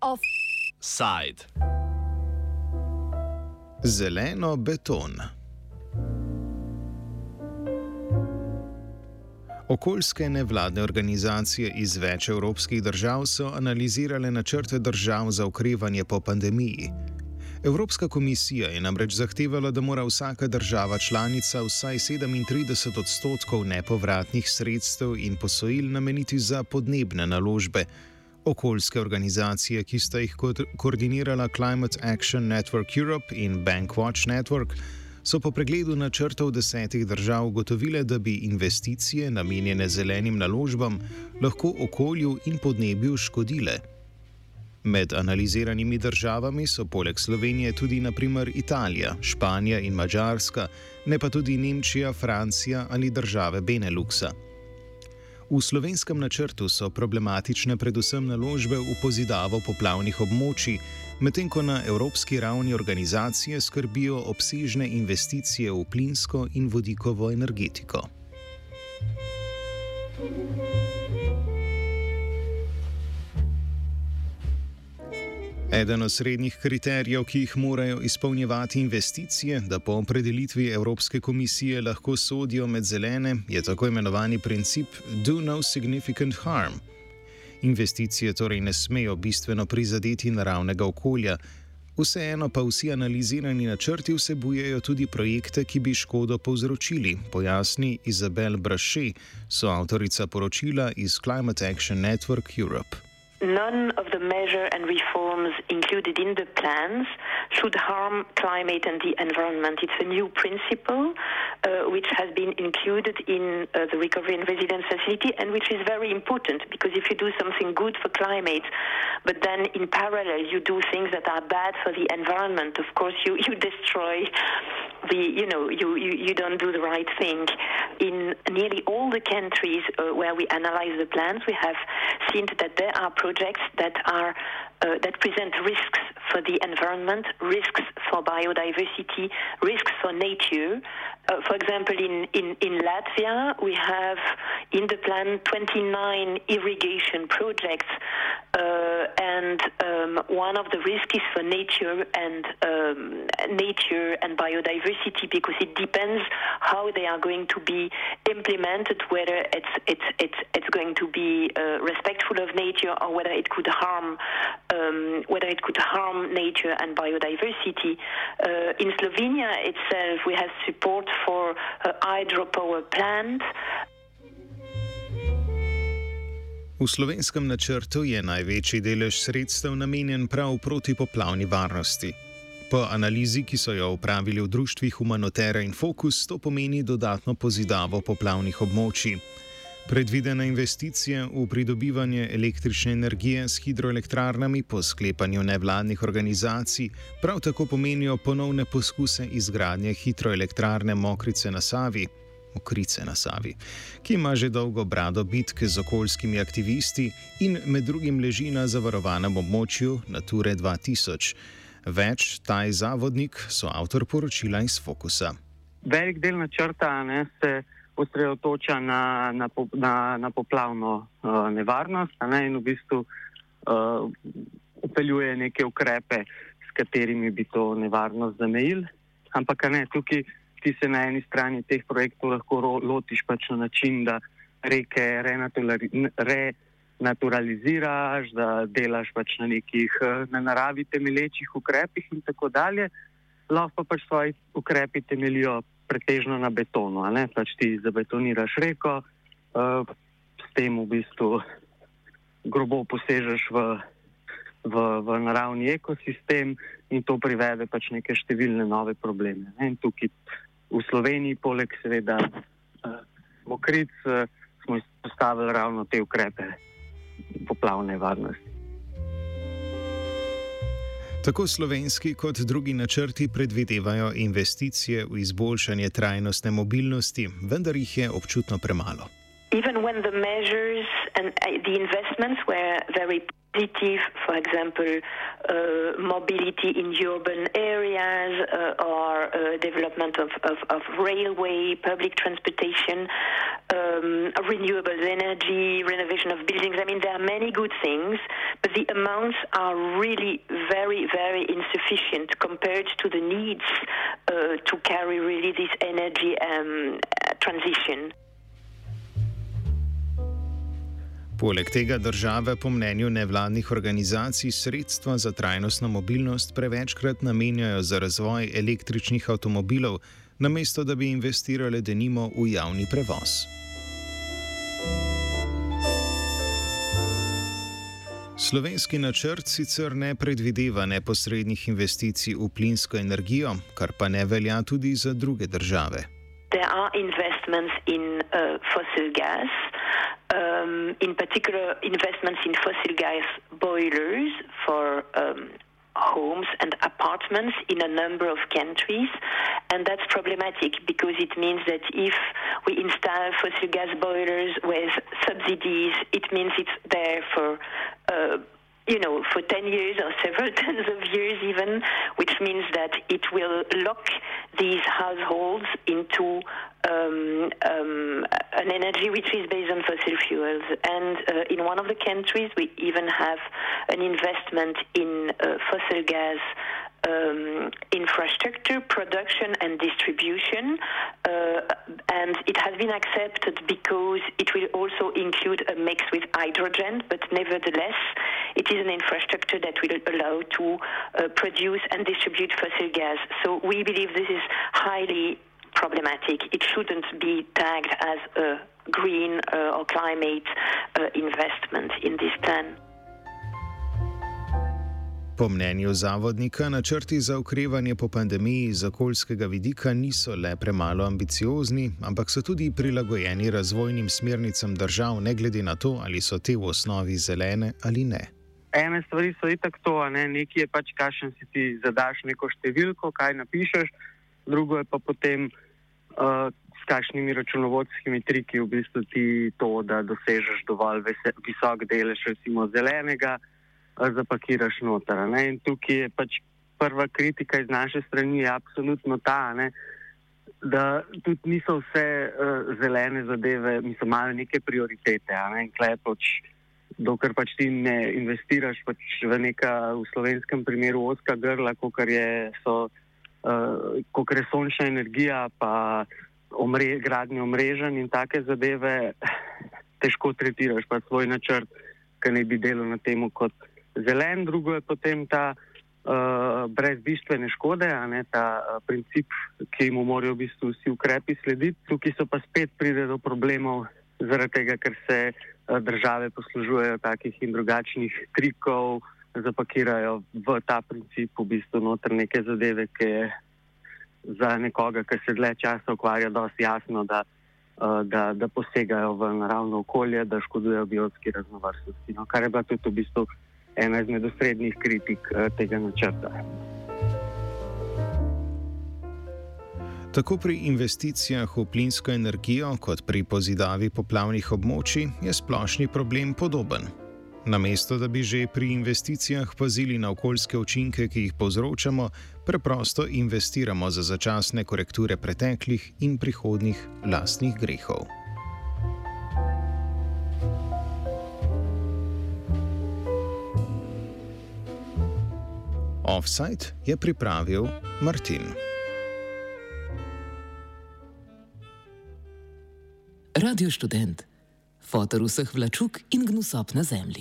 Offside. Zeleno beton. Okoljske nevladne organizacije iz več evropskih držav so analizirale načrte držav za okrevanje po pandemiji. Evropska komisija je namreč zahtevala, da mora vsaka država članica vsaj 37 odstotkov nepovratnih sredstev in posojil nameniti za podnebne naložbe. Okoljske organizacije, ki sta jih ko koordinirala Climate Action Network Europe in Bankwatch Network, so po pregledu načrtov desetih držav ugotovile, da bi investicije namenjene zelenim naložbam lahko okolju in podnebju škodile. Med analiziranimi državami so poleg Slovenije tudi naprimer Italija, Španija in Mačarska, ne pa tudi Nemčija, Francija ali države Beneluxa. V slovenskem načrtu so problematične predvsem naložbe v pozidavo poplavnih območij, medtem ko na evropski ravni organizacije skrbijo obsežne investicije v plinsko in vodikovo energetiko. Eden od srednjih kriterijev, ki jih morajo izpolnjevati investicije, da po opredelitvi Evropske komisije lahko sodijo med zelene, je tako imenovani princip Do No Significant Harm. Investicije torej ne smejo bistveno prizadeti naravnega okolja, vseeno pa vsi analizirani načrti vsebujejo tudi projekte, ki bi škodo povzročili, pojasni Izabel Braše, soavtorica poročila iz Climate Action Network Europe. None of the measures and reforms included in the plans should harm climate and the environment. It's a new principle which has been included in uh, the recovery and resilience facility and which is very important because if you do something good for climate but then in parallel you do things that are bad for the environment, of course you, you destroy the, you know, you, you, you don't do the right thing. In nearly all the countries uh, where we analyze the plans, we have seen that there are projects that are uh, that present risks for the environment, risks for biodiversity, risks for nature. Uh, for example, in, in, in Latvia, we have in the plan 29 irrigation projects, uh, and um, one of the risks is for nature and um, nature and biodiversity because it depends how they are going to be implemented, whether it's it's it's it's going to be uh, respectful of nature or whether it could harm um, whether it could harm nature and biodiversity. Uh, in Slovenia itself, we have support for a hydropower plant. V slovenskem načrtu je največji delež sredstev namenjen prav protipoplavni varnosti. Po analizi, ki so jo upravili v društvih Humanotera in Focus, to pomeni dodatno pozidavo poplavnih območij. Predvidene investicije v pridobivanje električne energije s hidroelektrarnami po sklepanju nevladnih organizacij prav tako pomenijo ponovne poskuse izgradnje hidroelektrarne Mokrice na Savi. Mokrice na Savi, ki ima že dolgo brado bitke z okoljskimi aktivisti in med drugim leži na zavarovanem območju Nature 2000. Več taj zavodnik so avtor poročila iz Fokusa. Velik del načrta ne, se osredotoča na, na, na, na poplavno uh, nevarnost ne, in v bistvu uh, upeljuje neke ukrepe, s katerimi bi to nevarnost zamejili. Ampak ne, tukaj ti se na eni strani teh projektov lahko ro, lotiš pač na način, da reke renaturaliziraš, da delaš pač na nekih na naravi temelječih ukrepih in tako dalje. Lahko pa pač svoji ukrepi temelijo pretežno na betonu, pač ti zabetoniraš reko, uh, s tem v bistvu grobo posežeš v, v, v naravni ekosistem in to privede pač neke številne nove probleme. Ne? In tukaj v Sloveniji, poleg seveda uh, mokric, uh, smo izpostavili ravno te ukrepe poplavne varnosti. Tako slovenski kot drugi načrti predvidevajo investicije v izboljšanje trajnostne mobilnosti, vendar jih je občutno premalo. Even when the measures and uh, the investments were very positive, for example, uh, mobility in urban areas uh, or uh, development of, of, of, railway, public transportation, um, renewable energy, renovation of buildings. I mean, there are many good things, but the amounts are really very, very insufficient compared to the needs uh, to carry really this energy um, transition. Poleg tega države po mnenju nevladnih organizacij sredstva za trajnostno mobilnost prevečkrat namenjajo za razvoj električnih avtomobilov, namesto da bi investirale denimo v javni prevoz. Slovenski načrt sicer ne predvideva neposrednih investicij v plinsko energijo, kar pa ne velja tudi za druge države. There are investments in uh, fossil gas. Um, in particular investments in fossil gas boilers for um, homes and apartments in a number of countries. And that's problematic because it means that if we install fossil gas boilers with subsidies, it means it's there for uh, you know, for 10 years or several tens of years even, which means that it will lock these households into um, um, an energy which is based on fossil fuels. And uh, in one of the countries, we even have an investment in uh, fossil gas um, infrastructure, production, and distribution. Uh, and it has been accepted because it will also include a mix with hydrogen, but nevertheless, it is an infrastructure that will allow to uh, produce and distribute fossil gas. So we believe this is highly problematic. It shouldn't be tagged as a green uh, or climate uh, investment in this plan. Po mnenju zavodnika, načrti za ukrevanje po pandemiji iz okoljskega vidika niso le premalo ambiciozni, ampak so tudi prilagojeni razvojnim smernicam držav, ne glede na to, ali so te v osnovi zelene ali ne. Ene stvari so itak to, ne? nekaj je pač, kašen si ti zadaš neko številko, kaj napišeš, drugo je pa potem uh, s kakšnimi računovodskimi triki v bistvu ti to, da dosežeš dovolj visok delež, recimo zelenega zapakiraš noter. Ne? In tukaj je pač prva kritika iz naše strani, je absolutno ta, ne? da tudi niso vse uh, zelene zadeve, niso imeli neke prioritete. Ne? Pač, dokler pač ti ne investiraš pač v neka, v slovenskem primeru, oska grla, kot je, so, uh, je sončna energija, pa omre, gradnjo mrežen in take zadeve, težko tretiraš pa svoj načrt, ki ne bi delal na tem kot zelen, drugo je potem ta uh, brez bistvene škode, ne, ta uh, princip, ki mu morajo v bistvu vsi ukrepi slediti. Tukaj so pa spet pride do problemov, zaradi tega, ker se uh, države poslužujejo takih in drugačnih trikov, zapakirajo v ta princip v bistvu noter neke zadeve, ki je za nekoga, ki se dlje časa ukvarja, dosti jasno, da. Da, da posegajo v naravno okolje, da škodujejo biotski raznovrstnosti. No, kar je bila tudi v bistvu ena izmed osrednjih kritik uh, tega načrta. Tako pri investicijah v plinsko energijo, kot pri pozidavi poplavnih območij, je splošni problem podoben. Namesto da bi že pri investicijah pazili na okoljske učinke, ki jih povzročamo, preprosto investiramo za začasne korekture preteklih in prihodnih lastnih grehov. Offside je pripravil Martin. Radio študent, fotor vseh vlačuk in gnusop na zemlji.